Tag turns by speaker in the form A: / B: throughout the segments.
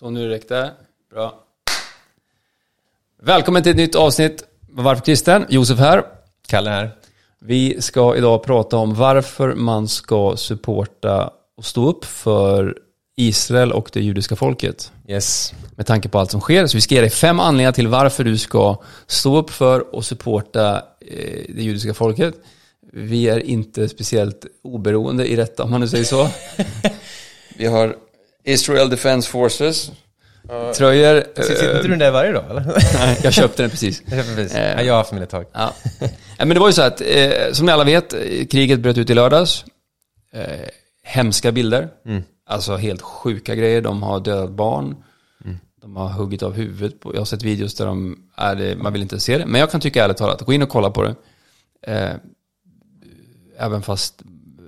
A: Så nu räckte det. Bra. Välkommen till ett nytt avsnitt. Varför kristen? Josef här.
B: Kalle här.
A: Vi ska idag prata om varför man ska supporta och stå upp för Israel och det judiska folket.
B: Yes.
A: Med tanke på allt som sker. Så vi ska ge dig fem anledningar till varför du ska stå upp för och supporta eh, det judiska folket. Vi är inte speciellt oberoende i detta, om man nu säger så. vi har Israel Defense Forces. Tröjor.
B: Sitter
A: eh,
B: inte du där varje dag eller?
A: Nej, jag köpte den precis.
B: Jag köper precis.
A: Eh.
B: Ja, jag har haft min ett tag.
A: Ja. Men det var ju så att, eh, som ni alla vet, eh, kriget bröt ut i lördags. Eh, hemska bilder.
B: Mm.
A: Alltså helt sjuka grejer. De har dödat barn. De har huggit av huvudet. På, jag har sett videos där de, är det, man vill inte se det. Men jag kan tycka ärligt talat, gå in och kolla på det. Eh, även fast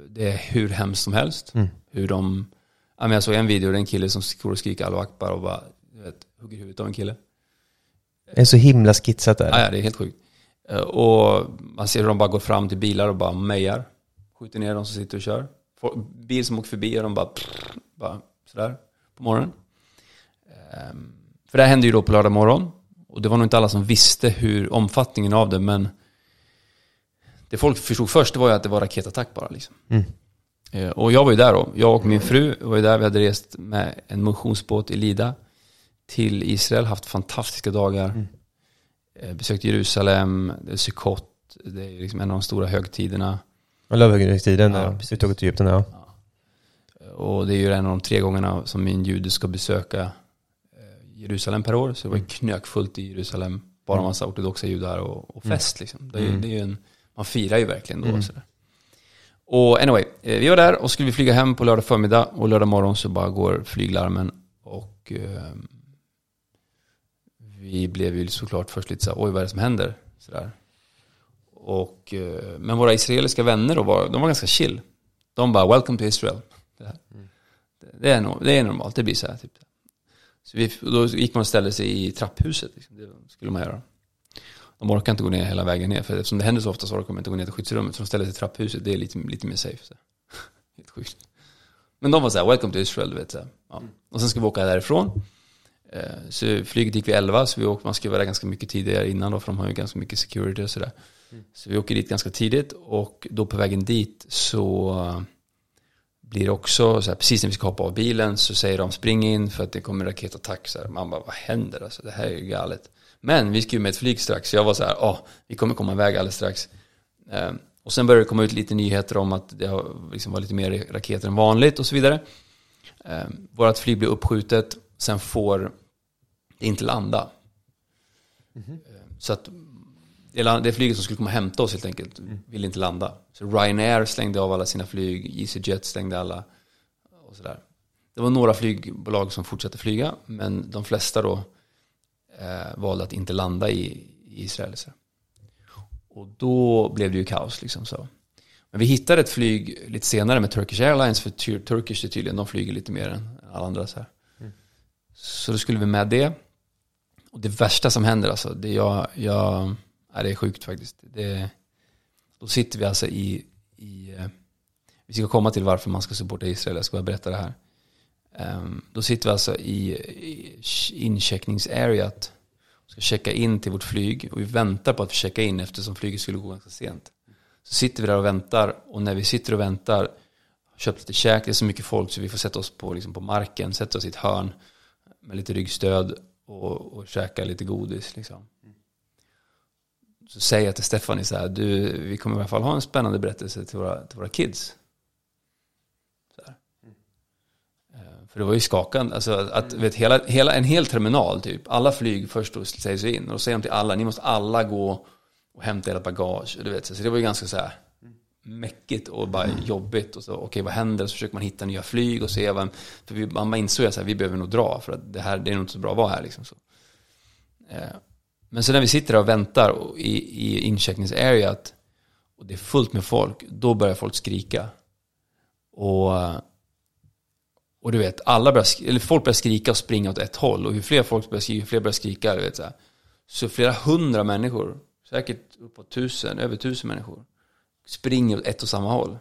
A: det är hur hemskt som helst.
B: Mm.
A: Hur de, men jag såg en video, där en kille som står och skriker Allahu Akbar och bara, vet, hugger huvudet av en kille.
B: Det är så himla skitsat där.
A: Ja, det är helt sjukt. Eh, Och man ser hur de bara går fram till bilar och bara mejar. Skjuter ner de som sitter och kör. Bil som åker förbi och de bara, bara sådär på morgonen. Ehm, För det här hände ju då på lördag morgon. Och det var nog inte alla som visste hur omfattningen av det, men det folk förstod först det var ju att det var raketattack bara. Liksom.
B: Mm.
A: Eh, Och jag var ju där då. Jag och min fru var ju där. Vi hade rest med en motionsbåt i Lida till Israel. Haft fantastiska dagar. Eh, Besökt Jerusalem, är Sukkot. Det är liksom en av de stora högtiderna.
B: Och Lövhuggarhögtiden,
A: Ja,
B: ja, till Egypten, ja.
A: Och det är ju en av de tre gångerna som min jude ska besöka eh, Jerusalem per år. Så det var ju knökfullt i Jerusalem. Bara en massa ortodoxa judar och, och fest liksom. Det är, det är en, man firar ju verkligen då. Och, sådär. Och anyway, eh, vi var där och skulle vi flyga hem på lördag förmiddag. Och lördag morgon så bara går flyglarmen. Och eh, vi blev ju såklart först lite så här, oj vad är det som händer? Sådär. Och, eh, men våra israeliska vänner då var, de var ganska chill. De bara, welcome to Israel. Det, här. det, är, no, det är normalt, det blir så här. Typ. Så vi, då gick man och ställde sig i trapphuset. Liksom. Det skulle man göra. De orkar inte gå ner hela vägen ner. För eftersom det händer så ofta så orkar de inte gå ner till skyddsrummet. Så de ställer sig i trapphuset. Det är lite, lite mer safe. Så. Helt sjukt. Men de var så här, welcome to Israel, du vet. Så. Ja. Och sen ska vi åka därifrån. Eh, Så flyget gick vid 11, så vi åkte, man skulle vara där ganska mycket tidigare innan då, för de har ju ganska mycket security och sådär. Så vi åker dit ganska tidigt och då på vägen dit så blir det också så här, precis när vi ska hoppa av bilen så säger de spring in för att det kommer raketattack. Så här. Man bara, vad händer alltså? Det här är ju galet. Men vi ju med ett flyg strax, så jag var så här, ja, vi kommer komma iväg alldeles strax. Eh, och sen började det komma ut lite nyheter om att det har, liksom var lite mer raketer än vanligt och så vidare. Eh, vårat flyg blir uppskjutet, sen får det inte landa. Eh, Så att det, flyget som skulle komma och hämta oss helt enkelt ville inte landa. Så Ryanair slängde av alla sina flyg, EasyJet stängde alla och sådär. Det var några flygbolag som fortsatte flyga, men de flesta då eh, valde att inte landa i, i Israel. Så. Och då blev det ju kaos liksom så. Men vi hittade ett flyg lite senare med Turkish Airlines, för Tur- Turkish är tydligen, de flyger lite mer än alla andra så här. Så då skulle vi med det. Och det värsta som händer alltså, det jag, jag ja, det är sjukt faktiskt. Det, då sitter vi alltså i, i eh, vi ska komma till varför man ska supporta Israel, jag ska bara berätta det här. Ehm, då sitter vi alltså i, i incheckningsareat och ska checka in till vårt flyg och vi väntar på att vi checka in eftersom flyget skulle gå ganska sent. Så sitter vi där och väntar och när vi sitter och väntar köpt lite käk, det är så mycket folk så vi får sätta oss på, liksom på marken, sätta oss i ett hörn med lite ryggstöd och, och käka lite godis liksom. Så säger jag till Stephanie så här, du, vi kommer i alla fall ha en spännande berättelse till våra, till våra kids. Så här. Eh, för det var ju skakande, alltså att vet, hela, hela, en hel terminal typ, alla flyg först då sägs in och då säger de till alla, ni måste alla gå och hämta ert bagage. Du vet, så det var ju ganska så här mäckigt och bara jobbigt och så, okej vad händer? Så försöker man hitta nya flyg och se vad, för vi, man insåg att vi behöver nog dra för att det här, det är nog inte så bra att vara här liksom. Så. Eh, Men så när vi sitter där och väntar och i, i incheckningsareat och det är fullt med folk, då börjar folk skrika. Och, och du vet, alla börjar, eller folk börjar skrika och springa åt ett håll. Och hur fler folk börjar skrika, hur fler börjar skrika, du vet så här. Så flera hundra människor, säkert uppåt tusen, över tusen människor, springer åt ett och samma håll.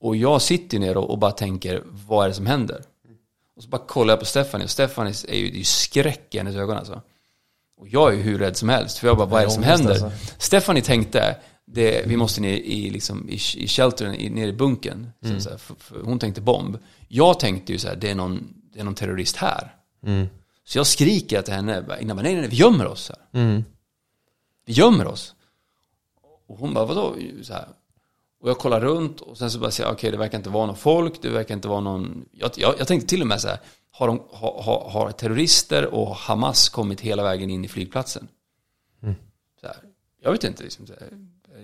A: Och jag sitter ner och bara tänker, vad är det som händer? Och så bara kollar jag på Stephanie och Stephanie är ju, det är ju skräck i hennes ögon alltså. Och jag är ju hur rädd som helst, för jag bara, vad är det som händer?
B: alltså.
A: Stephanie tänkte, det, vi måste ner i, liksom, i, i sheltern, i, ner i bunkern. Så, så här, för, för, hon tänkte bomb. Jag tänkte ju så här, det är någon, det är någon terrorist här.
B: Mm.
A: Så jag skriker till henne, innan, nej, nej, nej, vi gömmer oss. Här.
B: Mm.
A: Vi gömmer oss. Och hon bara, vadå? Så här. Och jag kollar runt och sen så bara säger okej det verkar inte vara någon folk, det verkar inte vara någon... Jag, jag, jag tänkte till och med så här, har, de, har, har, har terrorister och Hamas kommit hela vägen in i flygplatsen? Så här, jag vet inte, liksom, så här,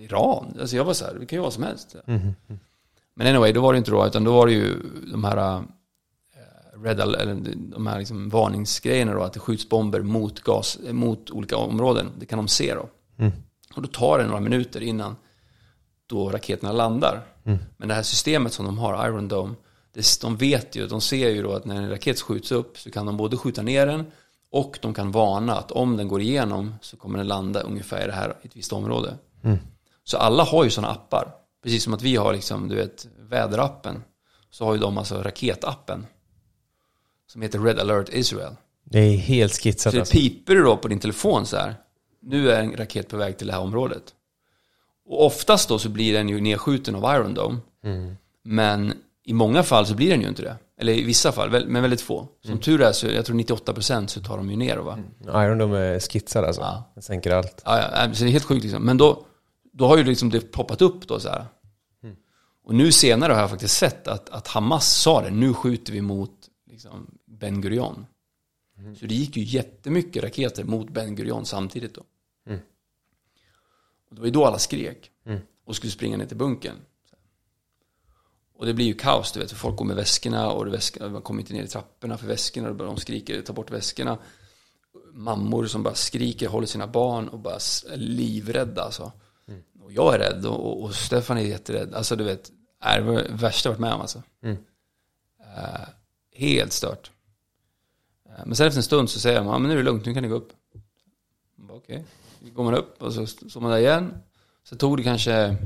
A: Iran? Alltså jag var så här, det kan ju vara som helst. Men anyway, då var det inte då, utan då var det ju de här eh, red, eller de här liksom varningsgrejerna då, att det skjuts bomber mot gas, mot olika områden. Det kan de se då. Och då tar det några minuter innan då raketerna landar. Men det här systemet som de har, Iron Dome, det, de vet ju, de ser ju då att när en raket skjuts upp så kan de både skjuta ner den och de kan varna att om den går igenom så kommer den landa ungefär i det här i ett visst område. Så alla har ju sådana appar. Precis som att vi har liksom, du vet, väderappen. Så har ju de alltså raketappen. Som heter Red alert Israel.
B: Det är helt skitsat
A: Så det
B: alltså.
A: piper då på din telefon så här. Nu är en raket på väg till det här området. Och oftast då så blir den ju nedskjuten av Iron Dome. Men i många fall så blir den ju inte det. Eller i vissa fall, men väldigt få. Som tur är så, jag tror 98% så tar de ju ner va.
B: Iron de är skitsade alltså.
A: Ja.
B: Den sänker allt.
A: Ja, ja, så det är helt sjukt liksom. Men då, då har ju liksom det poppat upp då så här. Och nu senare har jag faktiskt sett att, att Hamas sa det, nu skjuter vi mot liksom, Ben Gurion. Så det gick ju jättemycket raketer mot Ben Gurion samtidigt då. Och det var ju då alla skrek och skulle springa ner till bunkern. Och det blir ju kaos, du vet, för folk går med väskorna och väskorna, man kommer inte ner i trapporna för väskorna, och de skriker, ta bort väskorna. Mammor som bara skriker, håller sina barn och bara är livrädda alltså. Och jag är rädd och, och, Stefan är jätterädd. Alltså du vet, är det var det värsta jag varit med om alltså. Eh, helt stört. Eh, men sen efter en stund så säger de, ja men nu är det lugnt, nu kan ni gå upp. Okej, okay. går man upp och så står man där igen. Så tog det kanske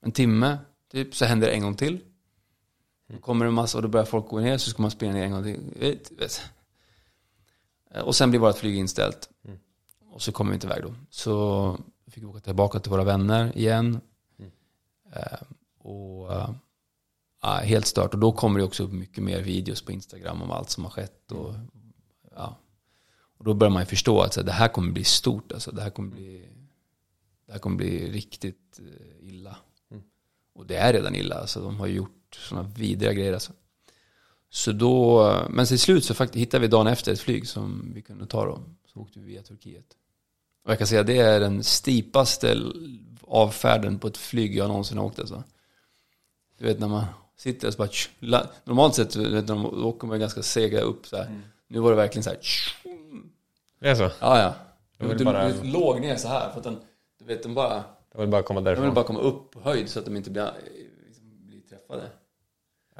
A: en timme, typ, så händer det en gång till. Då kommer det en massa och då börjar folk gå ner så ska man springa ner en gång till. Eh, Och sen blir vårt flyg inställt. Och så kommer vi inte iväg då. Så fick vi åka tillbaka till våra vänner igen. Eh, och eh, ja, helt stört. Och då kommer det också upp mycket mer videos på Instagram om allt som har skett. Och, ja. och då börjar man ju förstå att så här, det här kommer bli stort. Alltså, det, här kommer bli, det här kommer bli riktigt eh, illa. Och det är redan illa. Alltså, de har gjort sådana vidriga grejer. Alltså. Så då, men till slut så faktiskt hittade vi dagen efter ett flyg som vi kunde ta då. Så åkte vi via Turkiet. Och jag kan säga att det är den stipaste avfärden på ett flyg jag någonsin har åkt alltså. Du vet när man sitter och så bara tsch, la- Normalt sett du vet, när de åker man ganska sega upp så här. Nu var det verkligen så här tsch,
B: Det är så?
A: Ja ja.
B: Vill
A: Du,
B: bara-
A: du låg ner så här för att den, du vet de bara
B: Jag vill bara komma
A: De
B: därifrån.
A: vill bara komma upp på höjd så att de inte blir, liksom, blir träffade.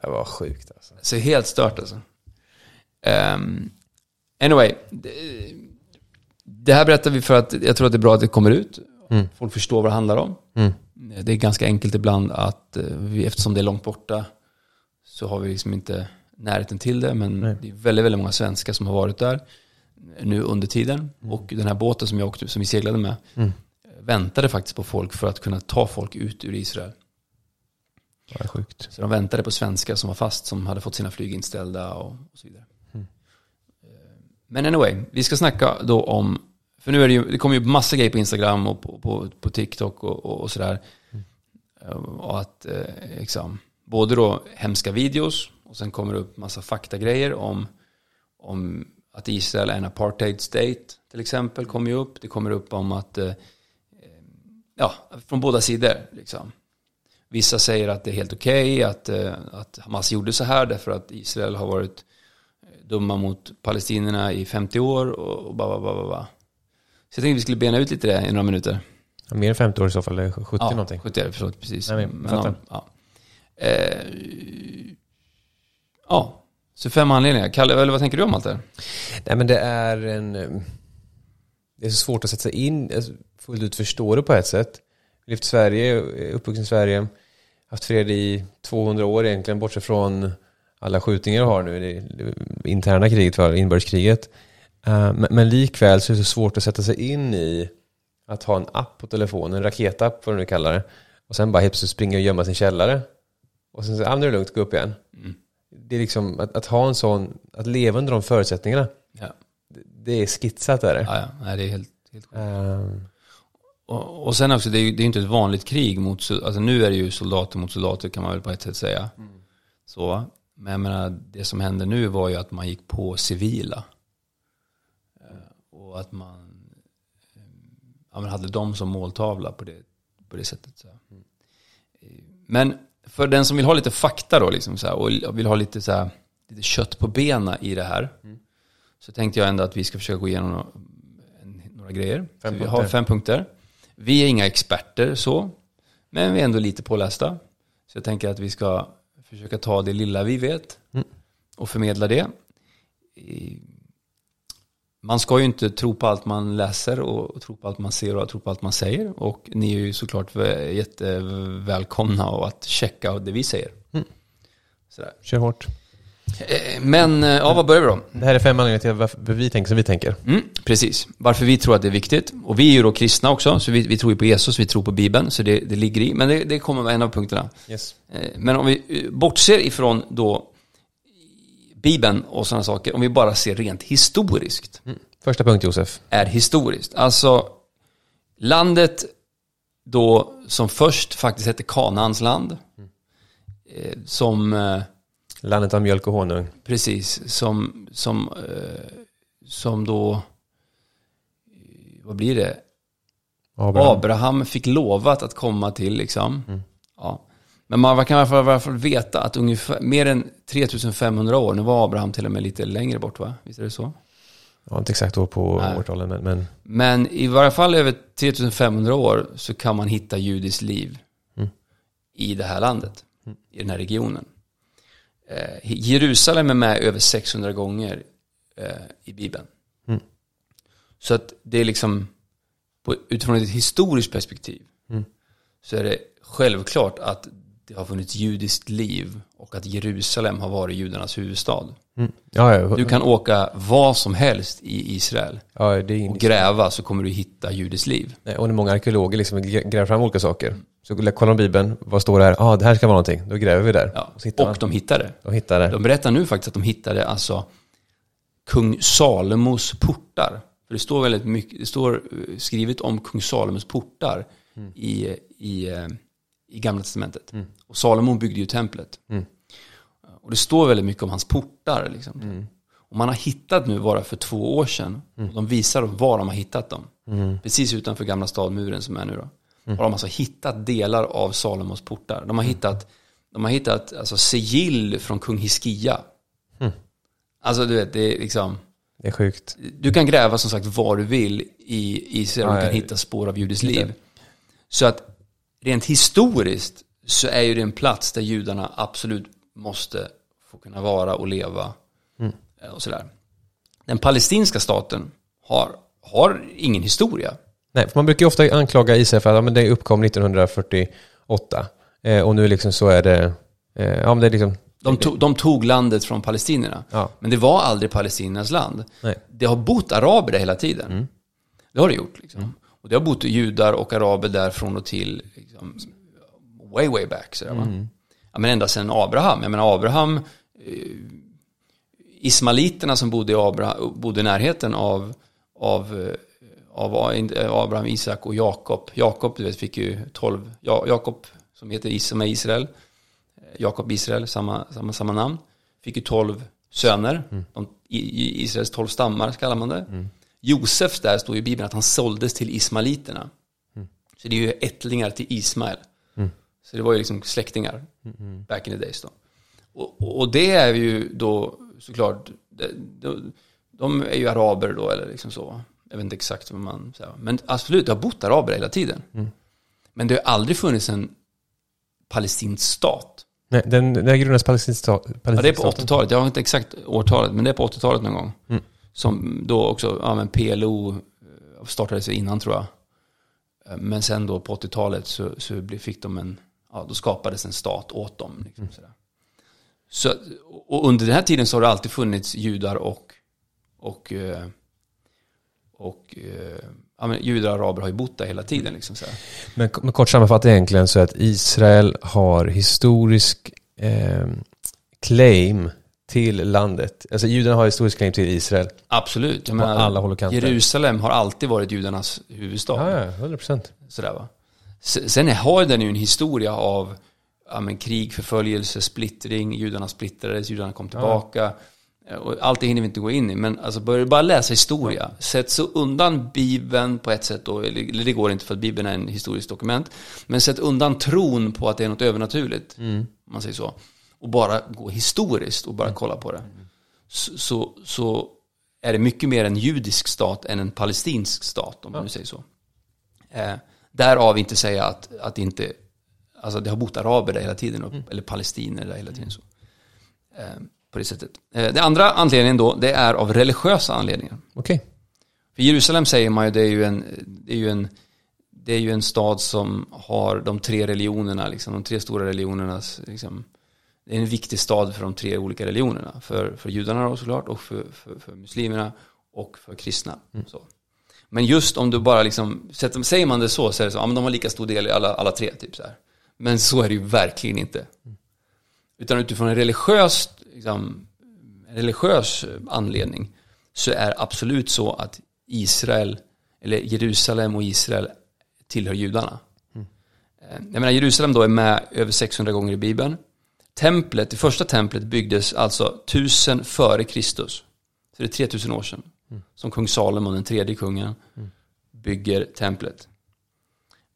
B: Det var sjukt alltså.
A: Så helt stört alltså. Um, anyway. Det, det här berättar vi för att jag tror att det är bra att det kommer ut.
B: Mm.
A: Folk förstår vad det handlar om.
B: Mm.
A: Det är ganska enkelt ibland att eh, vi, eftersom det är långt borta så har vi liksom inte närheten till det. Men
B: Nej.
A: det är väldigt, väldigt många svenskar som har varit där nu under tiden. Och den här båten som jag åkte, som vi seglade med,
B: Mm.
A: väntade faktiskt på folk för att kunna ta folk ut ur Israel. Så de väntade på svenskar som var fast, som hade fått sina flyg inställda och, och så vidare. Men anyway, vi ska snacka då om, för nu är det ju, det kommer ju massa grejer på Instagram och på, på, på TikTok och, och, och sådär. Mm. Och att, eh, liksom, både då hemska videos och sen kommer det upp massa faktagrejer om, om att Israel är en apartheid state till exempel, kommer ju upp. Det kommer upp om att, eh, eh ja, från båda sidor liksom. Vissa säger att det är helt okej att, eh, att Hamas gjorde så här därför att Israel har varit eh, dumma mot palestinierna i 50 år och, och ba, ba, ba, ba, ba. Så jag tänkte vi skulle bena ut lite det i några minuter.
B: Ja, mer än 50 år i så fall, eller 70
A: ja,
B: någonting.
A: 70 är det, förlåt, precis.
B: Nej, men, fattar.
A: ja. Eh, ja, så fem anledningar. Kalle, eller vad tänker du om allt det här?
B: Nej men det är en... Det är så svårt att sätta sig in, alltså, fullt ut förstå det på ett sätt. I Sverige, uppvuxen i Sverige, haft fred i 200 år egentligen, bortsett från alla skjutningar har nu, det, interna kriget, för inbördeskriget. Uh, men, likväl så är det så svårt att sätta sig in i att ha en app på telefonen, en raketapp vad du nu kallar det. Och sen bara helt plötsligt springa och gömma sin källare. Och sen säga, ah, nu är det lugnt, gå upp igen.
A: Mm.
B: Det är liksom att, att, ha en sån, att leva under de förutsättningarna.
A: Ja.
B: Det, det är skitsat är det.
A: Ja, ja. Nej, det är helt, helt sjukt.
B: Uh,
A: och, och sen också, det är ju det är inte ett vanligt krig mot, alltså nu är det ju soldater mot soldater kan man väl på ett sätt säga. Så, men jag menar, det som hände nu var ju att man gick på civila. Eh, Och att man eh, ja, men hade dem som måltavla på det, på det sättet. Så. Eh, Men för den som vill ha lite fakta då, liksom, så här, och vill ha lite, så här, lite kött på benen i det här. Så tänkte jag ändå att vi ska försöka gå igenom några, grejer.
B: Fem
A: vi har fem punkter. Vi är inga experter så, men vi är ändå lite pålästa. Så jag tänker att vi ska försöka ta det lilla vi vet och förmedla det. Man ska ju inte tro på allt man läser och tro på allt man ser och tro på allt man säger. Och ni är ju såklart vä- jättevälkomna att checka det vi säger. Sådär.
B: kör hårt.
A: Eh, Men, eh, ja vad börjar vi då?
B: Det här är fem anledningar till varför vi tänker som vi tänker.
A: Mm, precis. Varför vi tror att det är viktigt. Och vi är ju då kristna också, så vi, vi tror ju på Jesus, vi tror på Bibeln, så det, det ligger i. Men det, det kommer vara en av punkterna.
B: Yes.
A: Eh, Men om vi bortser ifrån då Bibeln och sådana saker, om vi bara ser rent historiskt,
B: Första punkt Josef.
A: är historiskt. Alltså, landet då som först faktiskt hette Kanaans land, eh, som
B: Landet av mjölk och honung.
A: Precis, som, som, eh, som då, vad blir det?
B: Abraham.
A: Abraham fick lovat att komma till liksom. Ja. Men man kan i alla fall, i alla fall veta att ungefär, mer än 3500 år, nu var Abraham till och med lite längre bort va? Visst är det så?
B: Har inte exakt år på
A: Nej.
B: årtalen, men, men
A: Men i varje fall över 3500 år så kan man hitta judiskt liv i det här landet, i den här regionen. Eh, Jerusalem är med över 600 gånger eh, i Bibeln. Så att det är liksom, på, utifrån ett historiskt perspektiv, så är det självklart att det har funnits judiskt liv och att Jerusalem har varit judarnas huvudstad.
B: mm. ja, ja,
A: Du kan åka vad som helst i Israel
B: ja, det är
A: och gräva så kommer du hitta judiskt liv.
B: Nej, och när många arkeologer liksom gr- gräver fram olika saker. Så kollar de Bibeln, vad står det här? Ja, ah, det här ska vara någonting. Då gräver vi där.
A: Ja.
B: Och
A: Och de hittade.
B: De hittar det.
A: De berättar nu faktiskt att de hittade alltså kung Salomos portar. För det står väldigt mycket, det står eh, skrivet om kung Salomos portar i, i, eh, i gamla testamentet. Och Salomo byggde ju templet. Och det står väldigt mycket om hans portar. Liksom. Och man har hittat nu bara för två år sedan. Och de visar var de har hittat dem. Precis utanför gamla stadmuren som är nu då. Har de alltså hittat delar av Salomos portar. De har hittat, de har hittat alltså, sigill från kung Hiskia. Alltså du vet, det är liksom...
B: Det är sjukt.
A: Du kan gräva som sagt var du vill i Israel och du kan hitta spår av judiskt liv. Så att rent historiskt så är ju det en plats där judarna absolut måste få kunna vara och leva
B: Mm.
A: eh, och sådär. Den palestinska staten har, har ingen historia.
B: Nej, för man brukar ju ofta anklaga Israel för att ja, men det uppkom 1948. Eh, och nu liksom så är det, eh, ja men det är liksom,
A: De, to, de tog landet från palestinierna.
B: Ja.
A: Men det var aldrig palestiniernas land.
B: Nej.
A: Det har bott araber där hela tiden. Det har det gjort. Liksom. Och det har bott judar och araber där från och till liksom, way, way back. Sådär, va? Ja, men ända sedan Abraham. Jag menar Abraham, eh, ismaeliterna som bodde i, Abraham, bodde i närheten av, av, eh, av Abraham, Isak och Jakob. Jakob, du vet, fick ju tolv, ja, Jakob som heter som är Israel. Jakob Israel, samma, samma, samma namn. Fick ju tolv söner. De, i, i Israels tolv stammar kallar man det. Josef där står i Bibeln att han såldes till ismaeliterna. Så det är ju ättlingar till Ismael. Så det var ju liksom släktingar back in the days då. Och, och det är ju då såklart, de, de, de är ju araber då eller liksom så. Jag vet inte exakt vad man säger. Men absolut, det har bott araber hela tiden. Men det har aldrig funnits en palestinsk stat.
B: nej, den, den grundades palestinsk stat.
A: Ja, det är på
B: palestinsk staten.
A: 80-talet. Jag har inte exakt årtalet, men det är på 80-talet någon gång. Som då också, ja men PLO eh, startade sig innan tror jag. Eh, Men sen då på 80-talet så, så fick de en, ja då skapades en stat åt dem. Liksom, sådär. Så, och under den här tiden så har det alltid funnits judar och, och, eh, och eh, ja, men judar och araber har ju bott där hela tiden. Liksom, så här.
B: Men, men kort sammanfattat egentligen så att Israel har historisk eh, claim till landet. Alltså judarna har historisk claim till Israel.
A: Absolut. Jag
B: På
A: menar,
B: alla håll och kanter.
A: Jerusalem har alltid varit judarnas huvudstad.
B: Ja, ja, 100 procent.
A: Sådär, va? S- Sen är- har den ju en historia av ja, men, krig, förföljelse, splittring, judarna splittrades, judarna kom tillbaka. Eh, Och allt det hinner vi inte gå in i, men alltså börjar du bara läsa historia, sätt så undan Bibeln på ett sätt då, eller det går inte för att Bibeln är en historiskt dokument, men sätt undan tron på att det är något övernaturligt, om man säger så, och bara gå historiskt och bara kolla på det. Så, så, så är det mycket mer en judisk stat än en palestinsk stat, om man nu säger så. Eh, därav inte säga att, att det inte, alltså det har bott araber där hela tiden, och, eller palestiner där hela tiden. Så. Eh, på det sättet. Eh, det andra anledningen då, det är av religiösa anledningar.
B: Okej.
A: För Jerusalem säger man ju, det är ju en, det är ju en, det är ju en stad som har de tre religionerna, liksom, de tre stora religionernas, liksom, det är en viktig stad för de tre olika religionerna. För, för judarna då såklart, och för, för, för muslimerna och för kristna. Så. Men just om du bara liksom, säger man det så, så är det så, ja men de har lika stor del i alla, alla tre, typ så här. Men så är det ju verkligen inte. Utan utifrån en religiös, liksom, religiös eh, anledning så är absolut så att Israel, eller Jerusalem och Israel tillhör judarna. Eh, Jag menar, Jerusalem då är med över 600 gånger i Bibeln. Templet, det första templet byggdes alltså 1000 före Kristus. Så det är 3000 år sedan. Som kung Salomon, den tredje kungen, bygger templet.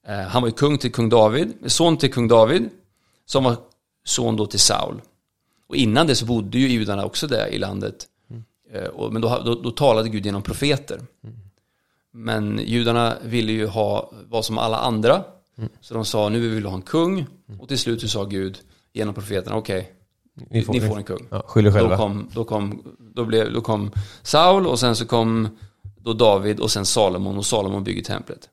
A: Eh, Han var ju kung till kung David, son till kung David, som var son då till Saul. Och innan det så bodde ju judarna också där i landet. Eh, och- Men då, då, då talade Gud genom profeter. Men judarna ville ju ha, vara som alla andra. Så de sa, nu vill vi ha en kung. Och till slut så sa Gud genom profeterna, okej,
B: Ni får,
A: ni får en kung.
B: Ja, skyll er själva.
A: Då kom, då, kom, då, blev, då kom Saul och sen så kom då David och sen Salomon och Salomon bygger templet.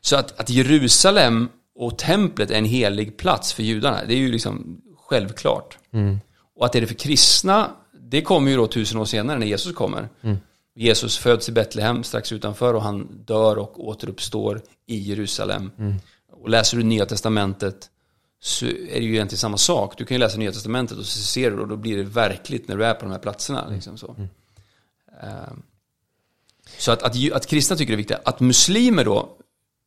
A: Så att, att Jerusalem och templet är en helig plats för judarna, det är ju liksom självklart. Och att det är det för kristna, det kommer ju då tusen år senare när Jesus kommer. Jesus föds i Betlehem strax utanför och han dör och återuppstår i Jerusalem. Och läser du Nya Testamentet så är det ju egentligen samma sak. Du kan ju läsa Nya Testamentet och så ser du och då blir det verkligt när du är på de här platserna. Liksom så Ehm, så att, att, att kristna tycker det är viktigt. Att muslimer då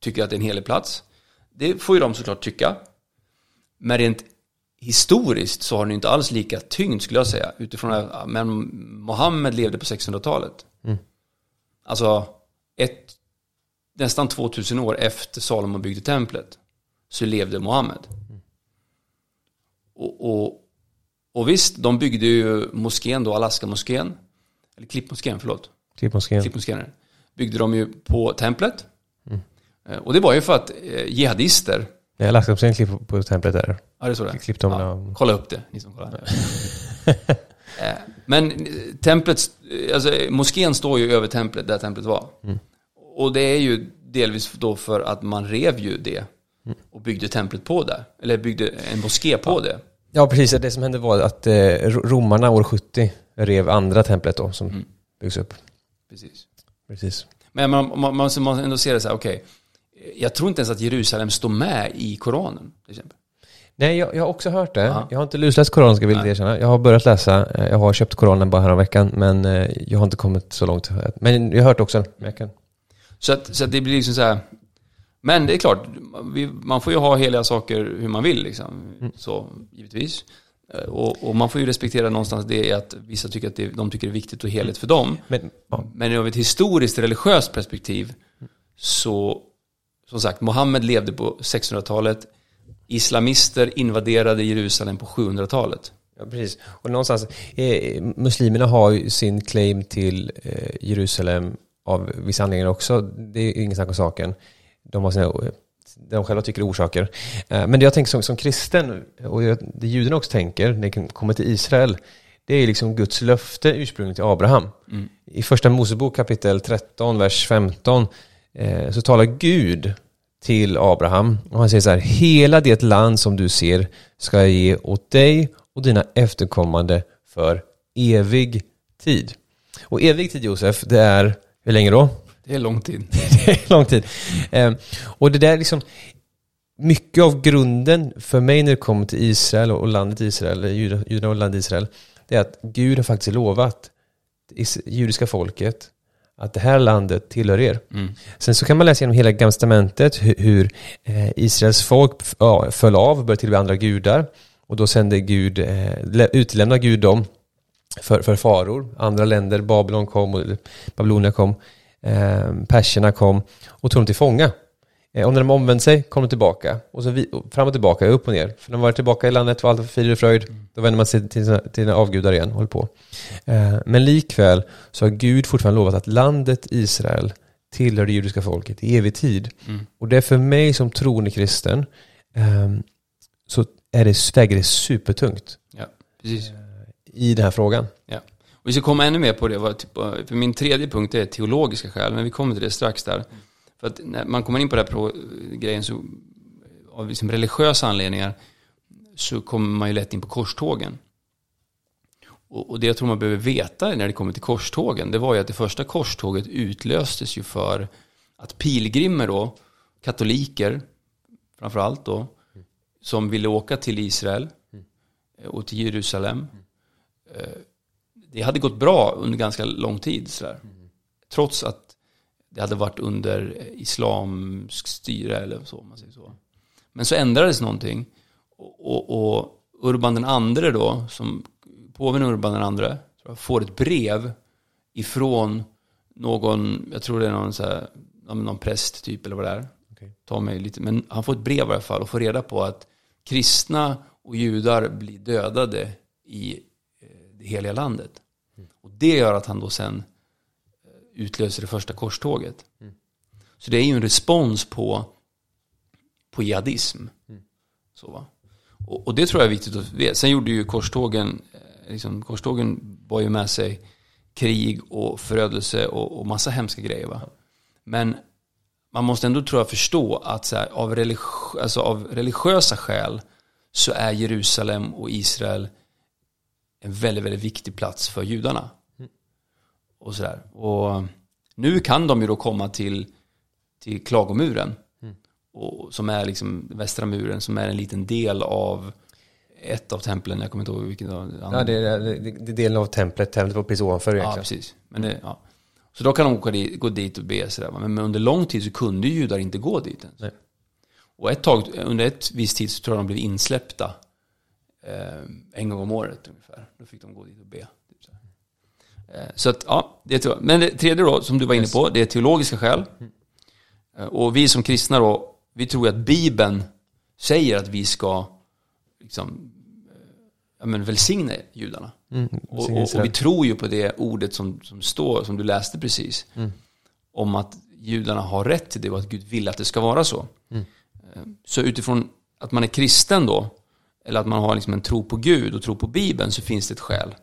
A: tycker att det är en helig plats, det får ju de såklart tycka. Men rent historiskt så har den inte alls lika tyngd skulle jag säga. Utifrån att men Mohammed levde på 600-talet. Alltså ett, nästan 2000 år efter Salomon byggde templet så levde Mohammed. Och, och, och visst, de byggde ju moskén då, Alaska-moskén. Eller Klippmoskén, förlåt.
B: Klippmoskén.
A: Klippmoskén. Byggde de ju på templet. Eh, Och det var ju för att eh, jihadister,
B: Jag lagt upp en klipp på, templet där.
A: ja det så det
B: Klippt dem
A: ja,
B: ja.
A: Kolla upp det, ni som kollar. Eh, Men eh, templet, eh, alltså moskén står ju över templet, där templet var. Och det är ju delvis då för att man rev ju det och byggde templet på där. Eller byggde en moské på det.
B: Ja, precis. Det som hände var att ro- romarna år 70 rev andra templet då som
A: Mm.
B: byggs upp.
A: Precis.
B: Precis.
A: Men man, man, man man ändå se det så här, okej. Jag tror inte ens att Jerusalem står med i Koranen, till exempel.
B: Nej, jag, jag har också hört det.
A: Ja.
B: Jag har inte lusläst Koranen, ska jag vilja erkänna. Jag har börjat läsa. Eh, Jag har köpt Koranen bara här veckan, men eh, jag har inte kommit så långt. Men jag har hört också. Jag kan...
A: Så att, så att det blir liksom så här. Men det är klart, man får ju ha heliga saker hur man vill liksom. Så, givetvis. Eh, Och, och man får ju respektera någonstans det att vissa tycker att det, de tycker det är viktigt och heligt för dem.
B: Men, ja.
A: Men ur ett historiskt religiöst perspektiv så, som sagt, Mohammed levde på 600-talet. Islamister invaderade Jerusalem på 700-talet.
B: Ja, precis. Och någonstans, eh, muslimerna har ju sin claim till eh, Jerusalem av vissa anledningar också. Det är inget snack om saken. De har sina, de själva tycker är orsaker. Eh, men det jag tänker som, som kristen, och det judarna också tänker när det kommer till Israel, det är liksom Guds löfte ursprungligen till Abraham. I första Mosebok kapitel 13, vers 15, eh, så talar Gud till Abraham och han säger så här, hela det land som du ser ska jag ge åt dig och dina efterkommande för evig tid. Och evig tid Josef, det är, hur länge då?
A: Det är lång tid.
B: det är lång tid. Eh, och det där liksom, mycket av grunden för mig när det kommer till Israel och landet Israel, judarna och landet Israel, det är att Gud har faktiskt lovat det judiska folket att det här landet tillhör er. Mm. Sen så kan man läsa genom hela Gamla testamentet hur, hur eh, Israels folk ja, föll av och började tillbe andra gudar. Och då sände Gud, eh, utlämnade Gud dem för, för faror. Andra länder, Babylon kom, och Babylonia kom, eh, perserna kom och tog dem till fånga. Eh, och när de omvände sig kom de tillbaka. Och så vi, fram och tillbaka, upp och ner. För när de var tillbaka i landet var allt frid och fröjd. Då vänder man sig till sina, till sina avgudar igen och håller på. Eh, men likväl så har Gud fortfarande lovat att landet Israel tillhör det judiska folket i evig tid. Mm. Och det är för mig som troende kristen eh, så är det, väger det supertungt.
A: Ja, precis.
B: I den här frågan.
A: Ja. Och vi ska komma ännu mer på det. Typ, för min tredje punkt är teologiska skäl, men vi kommer till det strax där. För att när man kommer in på den här grejen så av liksom religiösa anledningar så kommer man ju lätt in på korstågen. Och, och det jag tror man behöver veta när det kommer till korstågen det var ju att det första korståget utlöstes ju för att pilgrimer då, katoliker framförallt då, som ville åka till Israel och till Jerusalem. Eh, det hade gått bra under ganska lång tid. Sådär. Trots att det hade varit under islamsk styre eller så, man säger så. Men så ändrades någonting. Och, och, och Urban den andre då, som påven Urban den andre, får ett brev ifrån någon, jag tror det är någon, så här, någon präst typ eller vad det är. Okay. Ta mig lite, men han får ett brev i alla fall och får reda på att kristna och judar blir dödade i eh, det heliga landet. Mm. Och det gör att han då sen utlöser det första korståget. Mm. Så det är ju en respons på, på jihadism. Mm. Så, va? Och, och, det tror jag är viktigt att veta. Sen gjorde ju korstågen, eh, liksom, korstågen bar ju med sig krig och förödelse och, och massa hemska grejer. Va? Men man måste ändå tror jag förstå att så här, av, religi alltså, av religiösa skäl så är Jerusalem och Israel en väldigt, väldigt viktig plats för judarna och sådär. Och nu kan de ju då komma till, till klagomuren. Mm. Och, som är liksom västra muren, som är en liten del av ett av templen, jag kommer inte ihåg vilken
B: Ja, det är, det, det är delen av templet, templet var precis ovanför egentligen.
A: Ja, precis. Men det, ja. Så då kan de åka dit, gå dit och be sådär. Men under lång tid så kunde judar inte gå dit ens. Nej. Och ett tag, under ett visst tid så tror jag de blev insläppta eh, en gång om året ungefär. Då fick de gå dit och be. Eh, så att, ja, det är, men det tredje då, som du var inne på, det är teologiska skäl. Eh, och vi som kristna då, vi tror att Bibeln säger att vi ska liksom, eh, ja, men välsigna judarna. Mm, och, och, och, vi tror ju på det ordet som, som står, som du läste precis. Mm. Om att judarna har rätt till det och att Gud vill att det ska vara så. Mm. Så utifrån att man är kristen då, eller att man har liksom en tro på Gud och tro på Bibeln, så finns det ett skäl.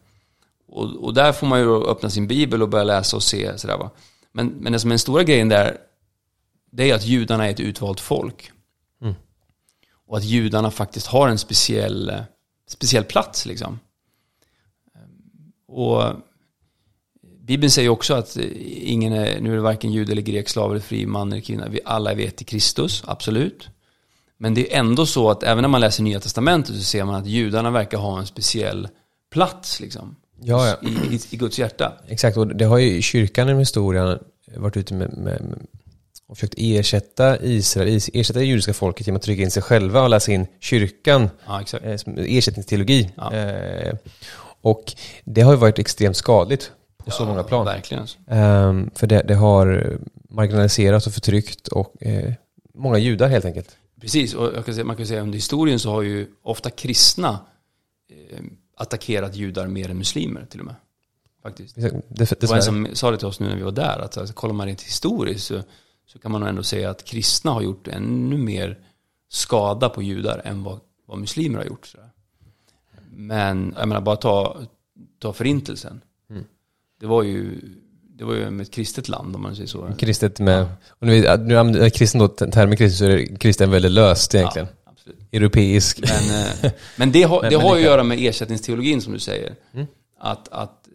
A: Och, och där får man ju öppna sin bibel och börja läsa och se sådär va. Men, men det som är den stora grejen där, det är att judarna är ett utvalt folk. Mm. Och att judarna faktiskt har en speciell, speciell plats liksom. Och Bibeln säger också att ingen är, nu är det varken jude eller grek, slav eller fri, man eller kvinna. Vi alla vet i Kristus, absolut. Men det är ändå så att även när man läser Nya Testamentet så ser man att judarna verkar ha en speciell plats liksom
B: ja, ja.
A: I, i, Guds hjärta.
B: Exakt, och det har ju kyrkan i historien varit ute med, med, och försökt ersätta Israel, ersätta det judiska folket genom att trycka in sig själva och läsa in kyrkan.
A: Ja. Eh,
B: ersättningsteologi. Ja. Eh, och det har ju varit extremt skadligt på ja, så många plan.
A: Verkligen.
B: Um, för det, det, har marginaliserat och förtryckt och eh, många judar helt enkelt.
A: Precis, och kan säga, man kan säga under historien så har ju ofta kristna eh, attackerat judar mer än muslimer till och med. Faktiskt. Det, det, det var en som sa det till oss nu när vi var där, att alltså, kollar man rent historiskt så, så kan man nog ändå säga att kristna har gjort ännu mer skada på judar än vad, vad muslimer har gjort. Så. Men jag menar, bara ta, ta förintelsen. Mm. Det var ju det var ju ett kristet land om man säger så.
B: Kristet med, och nu, nu använder kristen då termen kristet så är kristen väldigt löst egentligen.
A: Ja, absolut.
B: europeisk.
A: Men, eh, men det har, det har ju att göra med ersättningsteologin som du säger.
B: Mm.
A: Att, att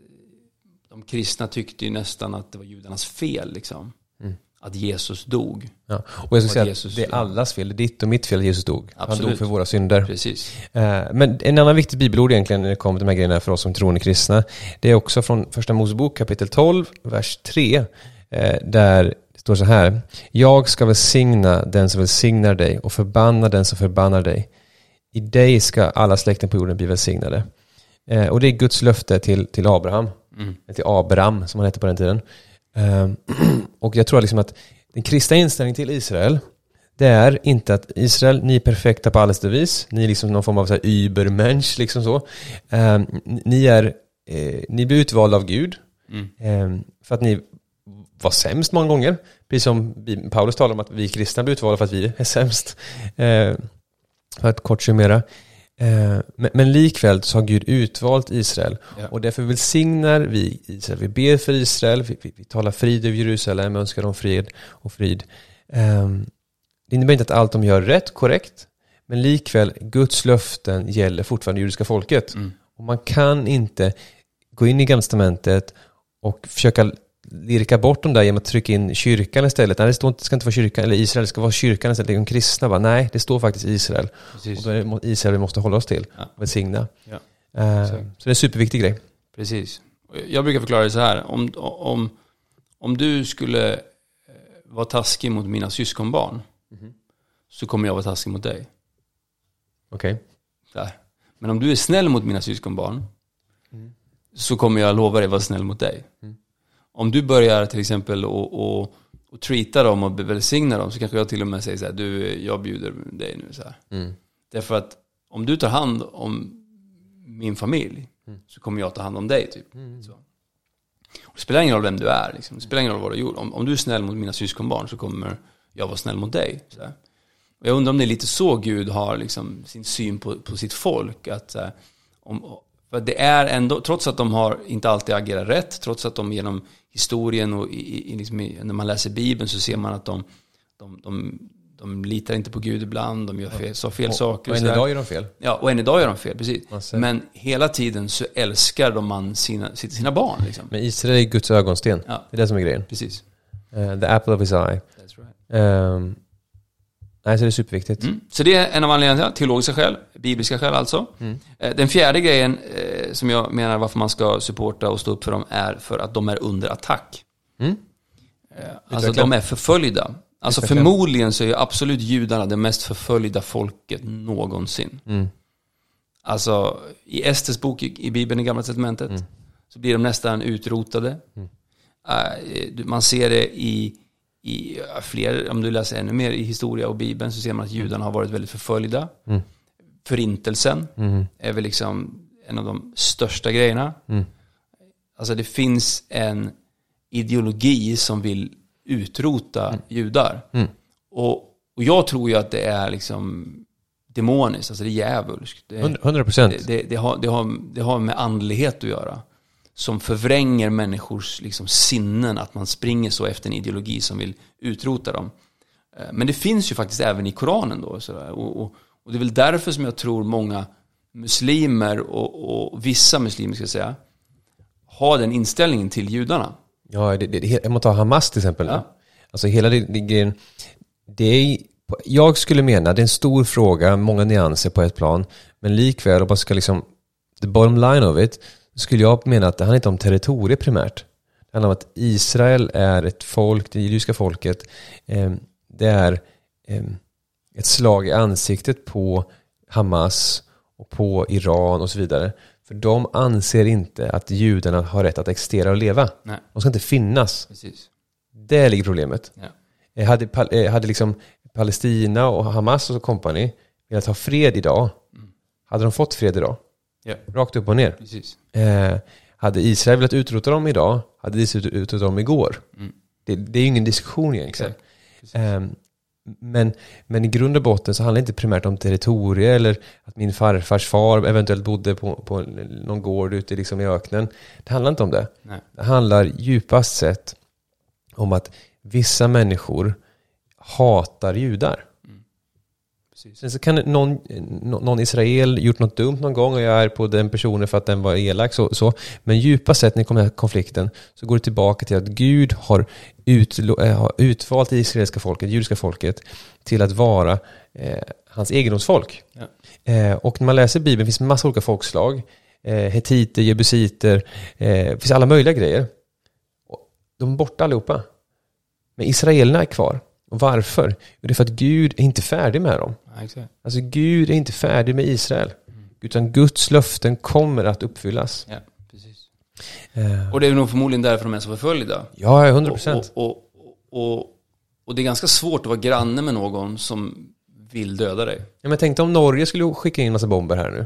A: de kristna tyckte ju nästan att det var judarnas fel liksom.
B: Mm.
A: Att Jesus dog.
B: Ja. Och jag
A: Vad
B: säga
A: Jesus
B: att det är allas fel. Det är ditt och mitt fel att Jesus dog. Han
A: Absolut.
B: dog för våra synder.
A: Precis.
B: Eh, Men en annan viktig bibelord egentligen när det kommer till de här grejerna för oss som troende kristna. Det är också från första Mosebok kapitel 12, vers 3. eh, Där det står så här. Jag ska välsigna den som välsignar dig och förbanna den som förbannar dig. I dig ska alla släkten på jorden bli välsignade. Eh, Och det är Guds löfte till, till Abraham.
A: Mm.
B: Eller till Abraham som han hette på den tiden. Eh, Och jag tror liksom att den kristna inställningen till Israel det är inte att Israel, ni är perfekta på alla sätt och vis. Ni är liksom någon form av så här übermensch, liksom så. Eh, ni är, eh, ni blir utvalda av Gud.
A: Mm.
B: Eh, för att ni var sämst många gånger. Precis som Paulus talar om att vi kristna blir utvalda för att vi är sämst. Eh, för att kort summera. Eh, men, men likväl så har Gud utvalt Israel.
A: Ja.
B: Och därför välsignar vi Israel. Vi ber för Israel, vi, vi, vi talar frid över Jerusalem, önskar dem fred och frid. Ehm, det innebär inte att allt de gör rätt, korrekt. Men likväl, Guds löften gäller fortfarande judiska folket.
A: Mm.
B: Och man kan inte gå in i Gamla Testamentet och försöka lirka bort dem där genom att trycka in kyrkan istället. Nej, det står inte, det ska inte vara kyrkan, eller Israel, det ska vara kyrkan istället. De kristna bara, nej, det står faktiskt Israel.
A: Precis.
B: Och då är det Israel vi måste hålla oss till.
A: Ja.
B: Välsigna.
A: Ja. Exakt.
B: så det är en superviktig grej.
A: Precis. Jag brukar förklara det så här. Om, om, om du skulle eh, vara taskig mot mina syskonbarn så kommer jag vara taskig mot dig.
B: Okej.
A: Där. Men om du är snäll mot mina syskonbarn så kommer jag lova dig vara snäll mot dig. Om du börjar till exempel och, och, och treata dem och välsigna dem så kanske jag till och med säger så här, du, jag bjuder dig nu så här.
B: Mm.
A: Därför att om du tar hand om min familj så kommer jag ta hand om dig typ. Så. Och det spelar ingen roll vem du är, liksom. det spelar ingen roll vad du gjort. Om, om du är snäll mot mina syskonbarn så kommer jag vara snäll mot dig. Så här. Och jag undrar om det är lite så Gud har liksom, sin syn på, på sitt folk. Att, här, om, för det är ändå, trots att de har inte alltid agerat rätt, trots att de genom historien och i, i, liksom, i, när man läser Bibeln så ser man att de, de, de, de litar inte på Gud ibland, de gör fel, sa fel saker.
B: Och än
A: så där.
B: idag gör de fel.
A: Ja, och än idag gör de fel, precis. Men hela tiden så älskar de man sina, sina barn. Liksom.
B: Men Israel är Guds ögonsten.
A: Ja.
B: Det är det som är grejen.
A: Precis.
B: Eh, the apple of his eye.
A: That's right.
B: Um, nej, så det är superviktigt.
A: Mm. Så det är en av anledningarna, teologiska skäl, bibliska skäl alltså. Eh, Den fjärde grejen eh, som jag menar varför man ska supporta och stå upp för dem är för att de är under attack.
B: Mm.
A: Eh, Alltså de är förföljda. Alltså
B: Utveckla.
A: förmodligen så är ju absolut judarna det mest förföljda folket någonsin.
B: Mm.
A: Alltså i Esters bok i, i Bibeln i Gamla Testamentet
B: Mm.
A: så blir de nästan utrotade. Eh, du- man ser det i, i fler, om du läser ännu mer i historia och Bibeln så ser man att judarna har varit väldigt förföljda.
B: Mm.
A: Förintelsen
B: Mm.
A: är väl liksom en av de största grejerna.
B: Mm.
A: Alltså det finns en ideologi som vill utrota judar.
B: Mm.
A: Och, och jag tror ju att det är liksom demoniskt, alltså det är djävulskt. Det,
B: 100 procent.
A: det, det, det, har, det, har, det har med andlighet att göra. Som förvränger människors liksom, sinnen, att man springer så efter en ideologi som vill utrota dem. Eh, Men det finns ju faktiskt även i Koranen då. Och, och, och det är väl därför som jag tror många muslimer och, och vissa muslimer ska jag säga, har den inställningen till judarna.
B: Ja, det, det, om man tar Hamas till exempel.
A: Ja.
B: Alltså hela det, det grejen. Det är, jag skulle mena, det är en stor fråga, många nyanser på ett plan. Men likväl, om man ska liksom, the bottom line of it, skulle jag mena att det handlar inte om territorium primärt. Det handlar om att Israel är ett folk, det judiska folket, eh, det är eh, ett slag i ansiktet på Hamas och på Iran och så vidare. För de anser inte att judarna har rätt att existera och leva.
A: Nej,
B: De ska inte finnas.
A: precis.
B: Där ligger problemet.
A: Ja.
B: Eh, Hade, eh, hade liksom Palestina och Hamas och company velat ha fred idag, hade de fått fred idag?
A: Ja,
B: Rakt upp och ner.
A: precis.
B: Eh, hade Israel velat utrota dem idag, hade Israel utrotat dem igår.
A: Mm.
B: Det, det är ju ingen diskussion egentligen. Ehm, men, men i grund och botten så handlar det inte primärt om territorier eller att min farfars far eventuellt bodde på, på någon gård ute liksom i öknen. Det handlar inte om det.
A: Nej.
B: Det handlar djupast sett om att vissa människor hatar judar.
A: Precis.
B: Sen så kan någon, nå- någon Israel gjort något dumt någon gång och jag är på den personen för att den var elak. Så, så. Men djupast sett när det kommer till konflikten så går det tillbaka till att Gud har, utlo- eh, har utvalt det israeliska folket, judiska folket, till att vara eh, hans egendomsfolk.
A: Ja.
B: Eh, och när man läser Bibeln finns det massa olika folkslag. Eh, Hetiter, jebusiter, eh, det finns alla möjliga grejer. De är borta allihopa. Men israelerna är kvar. Och varför? Jo, det är för att Gud är inte färdig med dem.
A: Exakt.
B: Alltså Gud är inte färdig med Israel. Utan Guds löften kommer att uppfyllas.
A: Ja, precis.
B: Eh,
A: Och det är nog förmodligen därför de är så förföljda.
B: ja, 100 procent.
A: Och, och, och, och, och det är ganska svårt att vara granne med någon som vill döda dig.
B: Ja, men tänk dig om Norge skulle skicka in en massa bomber här nu.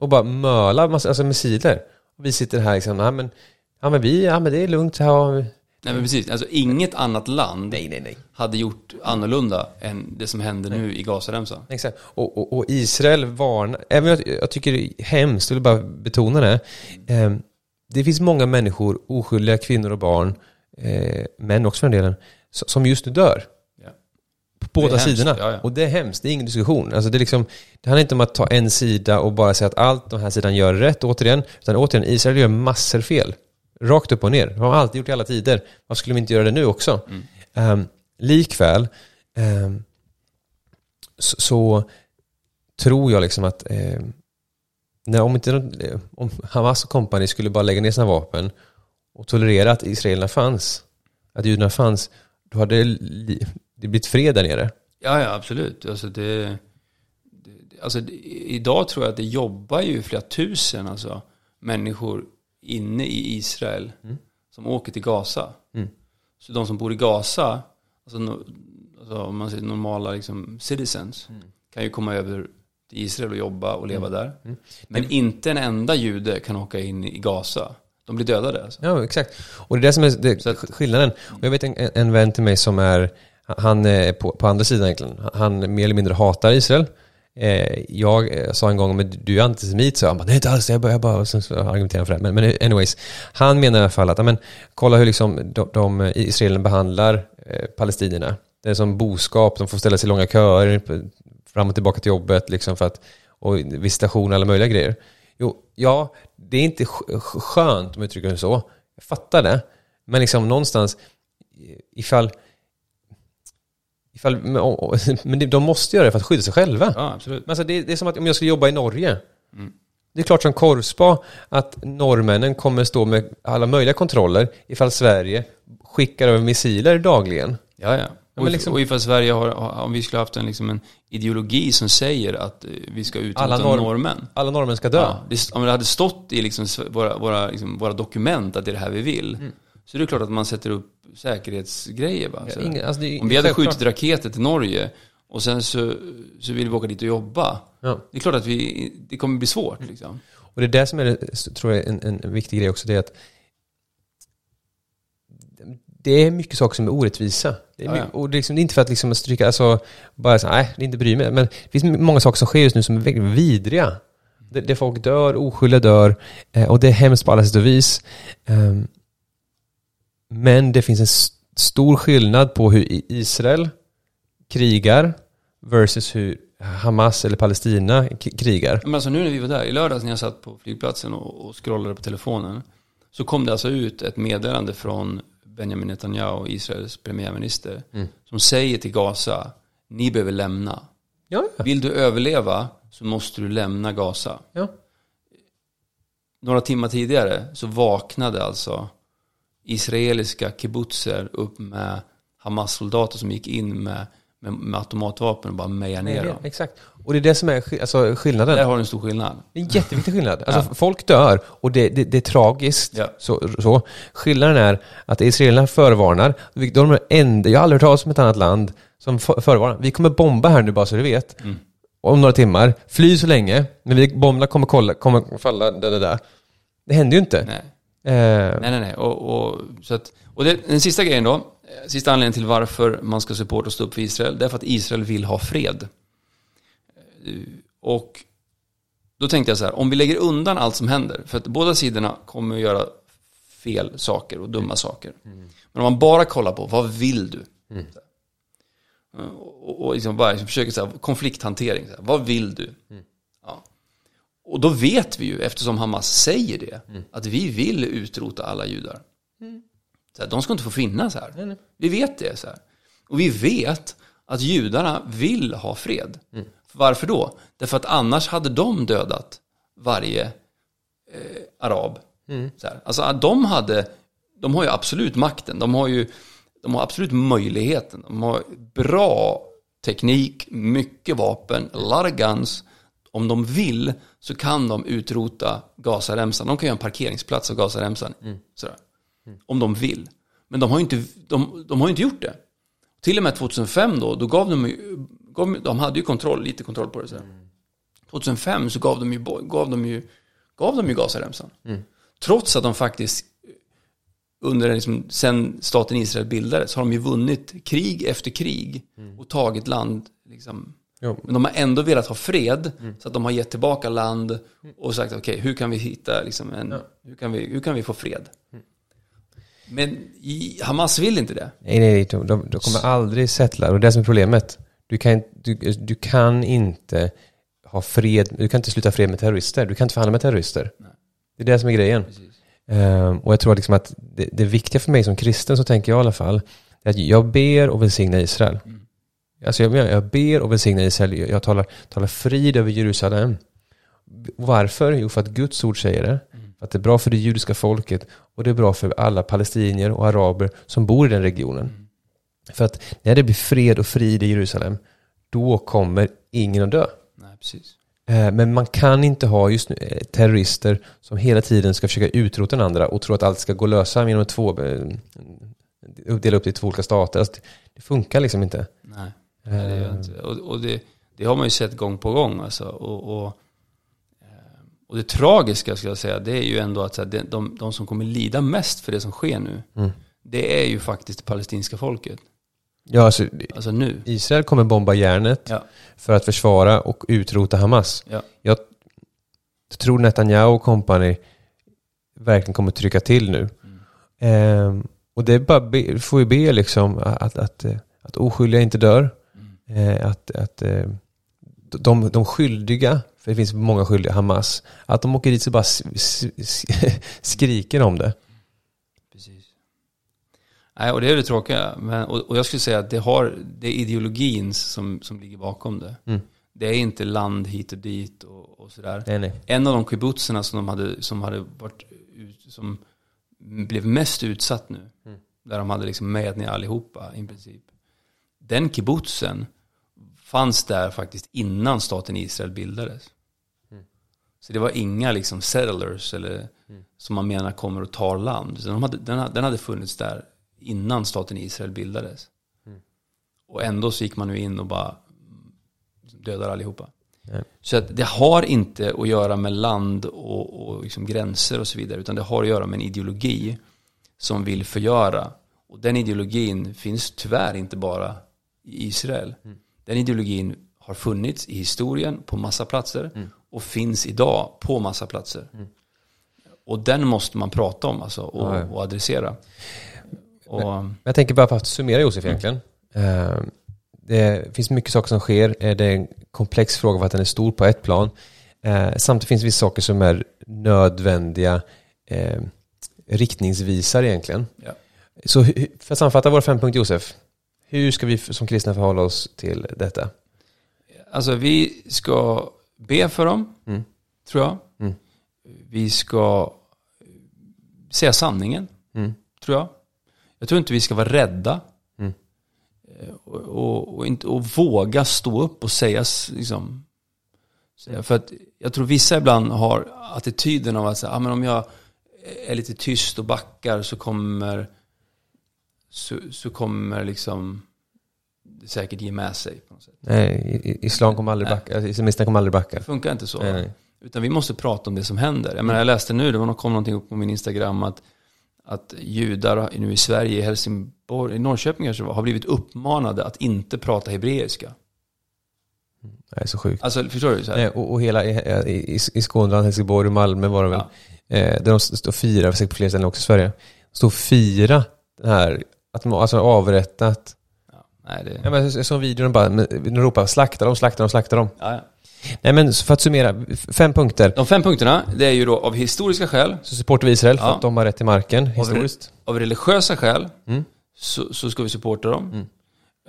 B: Och bara möla massa, alltså missiler. Och vi sitter här liksom, ja men, ja, men vi, ja men det är lugnt. Ja,
A: Nej men precis, alltså inget annat land
B: nej, nej, nej.
A: hade gjort annorlunda än det som händer nu i Gazaremsan.
B: Exakt. Och, och, och Israel varnar, även jag, jag tycker det är hemskt, jag vill bara betona det. Eh, det finns många människor, oskyldiga kvinnor och barn, eh, män också för den delen, som just nu dör.
A: Ja.
B: På båda sidorna.
A: ja, ja.
B: Och det är hemskt, det är ingen diskussion. Alltså det, är liksom, det handlar inte om att ta en sida och bara säga att allt den här sidan gör rätt, återigen. Utan återigen, Israel gör massor fel. Rakt upp och ner. Det har man alltid gjort i alla tider. Varför skulle de inte göra det nu också? Um, likväl, ehm, så, så tror jag liksom att eh, när, om, inte, eh, om Hamas och kompani skulle bara lägga ner sina vapen och tolerera att israelerna fanns, att judarna fanns, då hade det blivit fred där nere.
A: Ja, ja, absolut. Alltså det, det, alltså det, idag tror jag att det jobbar ju flera tusen alltså, människor inne i Israel som åker till Gaza.
B: Mm.
A: Så de som bor i Gaza, alltså, no, alltså om man säger normala liksom, citizens, kan ju komma över till Israel och jobba och leva där. Men inte en enda jude kan åka in i Gaza. De blir dödade alltså.
B: Ja, exakt. Och det är det som är det,
A: att-
B: skillnaden. Och jag vet en, en vän till mig som är, han är på, på andra sidan egentligen. Han mer eller mindre hatar Israel. Eh, jag eh, sa en gång, men du är antisemit, så han bara, nej inte alls, jag bara, jag bara och sen så argumenterar för det. Men, men anyways, han menar i alla fall att, men, kolla hur liksom de, de eh, Israel behandlar eh, palestinierna. Det är som boskap, de får ställa sig i långa köer, eh, fram och tillbaka till jobbet, liksom för att, och visitation och alla möjliga grejer. Jo, ja, det är inte skönt om jag uttrycker det så. Jag fattar det. Men liksom någonstans, ifall, ifall men, de måste göra det för att skydda sig själva.
A: Ja, absolut.
B: Men alltså det, det är som att om jag skulle jobba i Norge. Det är klart som korvspa att norrmännen kommer stå med alla möjliga kontroller ifall Sverige skickar över missiler dagligen.
A: Ja, ja. Och,
B: liksom-
A: och ifall Sverige har, om vi skulle haft en, liksom en ideologi som säger att eh, vi ska utrota
B: norr-
A: norrmän.
B: Alla norrmän ska dö.
A: Ja, det, om det hade stått i liksom våra, våra, liksom våra dokument att det är det här vi vill. Så är det klart att man sätter upp säkerhetsgrejer. Va? Så,
B: Ingen- alltså det är
A: om vi hade skjutit raketer till Norge och sen så, så vill vi åka dit och jobba.
B: Ja.
A: Det är klart att vi, det kommer bli svårt. Liksom.
B: Och det är det som är, tror jag, en, en viktig grej också. Det är att det är mycket saker som är orättvisa. Det är
A: Ja,
B: mycket,
A: ja.
B: och det är, liksom, det är inte för att liksom stryka, alltså, bara så, nej, det är inte bry mig. Men det finns många saker som sker just nu som är väldigt vidriga. Det, det folk dör, oskyldiga dör. Eh, och det är hemskt på alla sätt och vis. Men det finns en stor skillnad på hur Israel krigar versus hur Hamas eller Palestina krigar.
A: Men alltså nu när vi var där, i lördags när jag satt på flygplatsen och, och scrollade på telefonen. Så kom det alltså ut ett meddelande från Benjamin Netanyahu, Israels premiärminister. Som säger till Gaza, ni behöver lämna.
B: Ja, ja.
A: Vill du överleva så måste du lämna Gaza.
B: ja.
A: Några timmar tidigare så vaknade alltså israeliska kibbutzer upp med Hamas-soldater som gick in med, med, med automatvapen och bara mejade ner dem.
B: Exakt. Och det är det som är alltså, skillnaden.
A: Där har du en stor skillnad.
B: Det är en jätteviktig skillnad. Alltså, Folk dör och det, det, det är tragiskt.
A: Ja.
B: Så, så. Skillnaden är att israelerna förvarnar. De är enda, jag har aldrig hört talas om ett annat land som för- förvarnar. Vi kommer bomba här nu bara så du vet. Om några timmar. Fly så länge. Men vi, bomberna kommer, kolla, kommer falla där, där, där. Det händer ju inte.
A: Nej.
B: Eh,
A: Nej, nej, nej. Och, och, så att, och det, den sista grejen då, eh, sista anledningen till varför man ska supporta och stå upp för Israel, det är för att Israel vill ha fred. Eh, Och då tänkte jag så här, om vi lägger undan allt som händer, för att båda sidorna kommer att göra fel saker och dumma saker. Men om man bara kollar på, vad vill du? Och, och liksom bara liksom försöker så här, konflikthantering. Så här, vad vill du? Ja. Och då vet vi ju, eftersom Hamas säger det, att vi vill utrota alla judar. Så här, de ska inte få finnas här. Vi vet det. Så här. Och vi vet att judarna vill ha fred. Varför då? Därför att annars hade de dödat varje eh, arab. Så här. Alltså de hade, de har ju absolut makten. De har ju de har absolut möjligheten. De har bra teknik, mycket vapen, a lot of guns. Om de vill så kan de utrota Gazaremsan. De kan göra en parkeringsplats av Gazaremsan. Sådär. Om de vill. Men de har ju inte, de, de har inte gjort det. Till och med 2005 då, då gav de ju, gav, de hade ju kontroll, lite kontroll på det. Så. 2005 så gav de ju, gav de ju, gav de ju Gazaremsan. Trots att de faktiskt under liksom, sen staten Israel bildades har de ju vunnit krig efter krig och tagit land. Liksom.
B: Jo.
A: Men de har ändå velat ha fred så att de har gett tillbaka land och sagt okej, hur kan vi hitta liksom, en, hur, kan vi, hur kan vi få fred? Men i, Hamas vill inte det.
B: Nej, nej, de, de, de kommer aldrig settla. Och det är som är problemet. Du kan, du, du kan inte ha fred, du kan inte sluta fred med terrorister. Du kan inte förhandla med terrorister. Det är det som är grejen. Ehm, och jag tror liksom att det, det viktiga för mig som kristen, så tänker jag i alla fall, är att jag ber och välsignar Israel. Alltså jag, jag ber och välsignar Israel. Jag, talar, talar frid över Jerusalem. Varför? Jo, för att Guds ord säger det. För att det är bra för det judiska folket och det är bra för alla palestinier och araber som bor i den regionen. För att när det blir fred och frid i Jerusalem, då kommer ingen att dö.
A: Nej, precis.
B: Eh, Men man kan inte ha just nu eh, terrorister som hela tiden ska försöka utrota den andra och tro att allt ska gå att lösa genom två, eh, dela upp det i två olika stater. Alltså, det funkar liksom inte.
A: Nej, det gör jag inte. Och, och det, det har man ju sett gång på gång. Alltså. Och, och, eh, och det tragiska, ska jag säga, det är ju ändå att här, de, de, de som kommer lida mest för det som sker nu, det är ju faktiskt det palestinska folket.
B: Ja, alltså,
A: Alltså nu.
B: Israel kommer bomba järnet
A: Ja,
B: för att försvara och utrota Hamas.
A: ja,
B: Jag tror Netanyahu och company verkligen kommer trycka till nu. Ehm, och det är bara be, får vi be liksom att, att, eh, att oskyldiga inte dör. Eh, att att eh, de, de skyldiga, för det finns många skyldiga, Hamas, att de åker dit så bara skriker om det.
A: precis. Nej, och det är det tråkiga. Men, och, och jag skulle säga att det, har, det är ideologin som, som ligger bakom det.
B: Mm.
A: Det är inte land hit och dit och, och sådär.
B: Nej, nej.
A: En av de kibbutzerna som de hade, som hade varit som blev mest utsatt nu. Där de hade liksom med ner allihopa i princip. Den kibbutzen fanns där faktiskt innan staten Israel bildades. Så det var inga liksom settlers eller som man menar kommer och tar land. Så de hade, den, den hade funnits där innan staten Israel bildades. Och ändå så gick man nu in och bara dödar allihopa. Så att det har inte att göra med land och, och liksom gränser och så vidare. Utan det har att göra med en ideologi som vill förgöra. Och den ideologin finns tyvärr inte bara i Israel. Den ideologin har funnits i historien på massa platser. Och finns idag på massa platser. Och den måste man prata om alltså, och,
B: Ja,
A: och adressera. Och,
B: Men Jag tänker bara för att summera Josef egentligen. Eh, Det finns mycket saker som sker. Eh, Det är en komplex fråga för att den är stor på ett plan. Eh, Samtidigt finns det vissa saker som är nödvändiga riktningsvisare egentligen.
A: ja.
B: Så för att sammanfatta våra fem punkter Josef. Hur ska vi som kristna förhålla oss till detta?
A: Alltså vi ska be för dem,
B: Mm.
A: tror jag.
B: Mm.
A: Vi ska säga sanningen,
B: Mm.
A: tror jag. Jag tror inte vi ska vara rädda.
B: Mm.
A: Eh, Och, och, och, inte, och våga stå upp och säga, liksom. För att jag tror vissa ibland har attityden av att säga, ah, men om jag är lite tyst och backar så kommer, så, så kommer liksom det säkert ge med sig på något sätt.
B: Nej, islam kommer aldrig
A: Nej.
B: backa. Islamisterna kommer aldrig backa.
A: Det funkar inte så.
B: Nej, nej.
A: Utan vi måste prata om det som händer. Jag, menar, jag läste nu, det var, kom någonting upp på min Instagram att, att judar nu i Sverige, i Helsingborg, i Norrköping kanske har blivit uppmanade att inte prata hebreiska.
B: Det är så sjukt.
A: Alltså, förstår du? Så här?
B: Nej, och, och hela i, i, i Skåne, Helsingborg och Malmö var det väl. Eh, där de står och firar, säkert på fler ställen också i Sverige. Står och fira det här, att de alltså avrättat
A: Nej, det...
B: Ja, men jag såg videon bara, de ropar slakta dem, slakta dem, slakta dem.
A: Ja, ja.
B: Nej men för att summera, fem punkter.
A: De fem punkterna, det är ju då av historiska skäl,
B: Så supportar vi Israel för
A: Ja.
B: att de har rätt till marken historiskt.
A: av religiösa skäl,
B: Mm.
A: så, så ska vi supporta dem.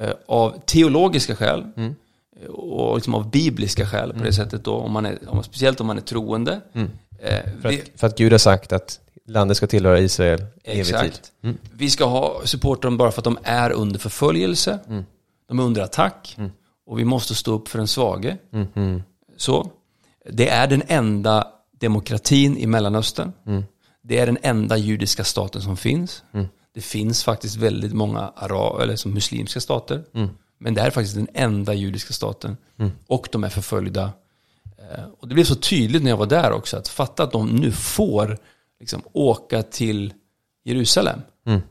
A: Eh, av teologiska skäl,
B: Mm.
A: eh, och liksom av bibliska skäl på det sättet då, om man är, om, speciellt om man är troende.
B: Mm.
A: Eh,
B: För,
A: vi,
B: att, för att Gud har sagt att landet ska tillhöra Israel evig tid.
A: exakt. Vi ska ha, supporta dem bara för att de är under förföljelse,
B: Mm.
A: de är under attack, och vi måste stå upp för den svage.
B: Mm. Mm.
A: Så. Det är den enda demokratin i Mellanöstern.
B: Mm.
A: Det är den enda judiska staten som finns. Det finns faktiskt väldigt många ara eller som muslimska stater.
B: Mm.
A: Men det är faktiskt den enda judiska staten. Och de är förföljda. Eh, Och det blev så tydligt när jag var där också. Att fatta att de nu får liksom, åka till Jerusalem.
B: Mm.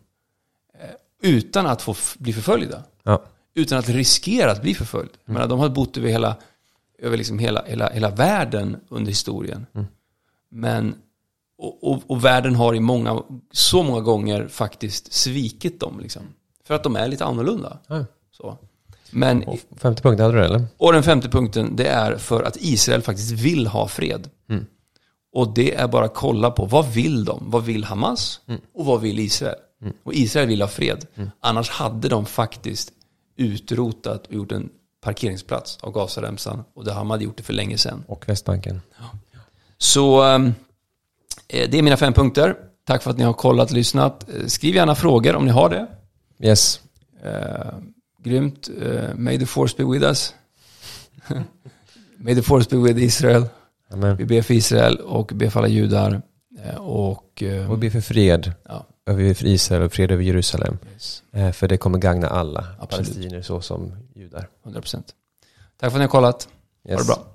A: Eh, Utan att få bli förföljda
B: Ja.
A: utan att riskera att bli förföljd. Jag menar, de har bott över hela, över liksom hela, hela, hela världen under historien. Men, och, och, och världen har i många, så många gånger faktiskt svikit dem. Liksom, för att de är lite annorlunda.
B: Ja.
A: Så. Men,
B: Och femte punkten hade du eller?
A: och den femte punkten, det är för att Israel faktiskt vill ha fred.
B: Mm.
A: Och det är bara att kolla på, vad vill de? Vad vill Hamas? Och vad vill Israel? Och Israel vill ha fred. Annars hade de faktiskt utrotat och gjort en parkeringsplats av Gazaremsan. Och det har man gjort det för länge sedan.
B: Och Västbanken.
A: Så ehm, eh, det är mina fem punkter. Tack för att ni har kollat och lyssnat. Eh, Skriv gärna frågor om ni har det.
B: Yes.
A: Eh, grymt. Eh, may the force be with us. may the force be with Israel.
B: Amen.
A: Vi ber för Israel och ber för alla judar. Eh, och... Eh,
B: Och be för fred
A: ja,
B: över Israel och fred över Jerusalem.
A: yes,
B: Eh, För det kommer gagna alla
A: Absolut.
B: palestinier så som judar.
A: 100%. Tack för att ni har kollat. Ha
B: Yes.
A: det bra.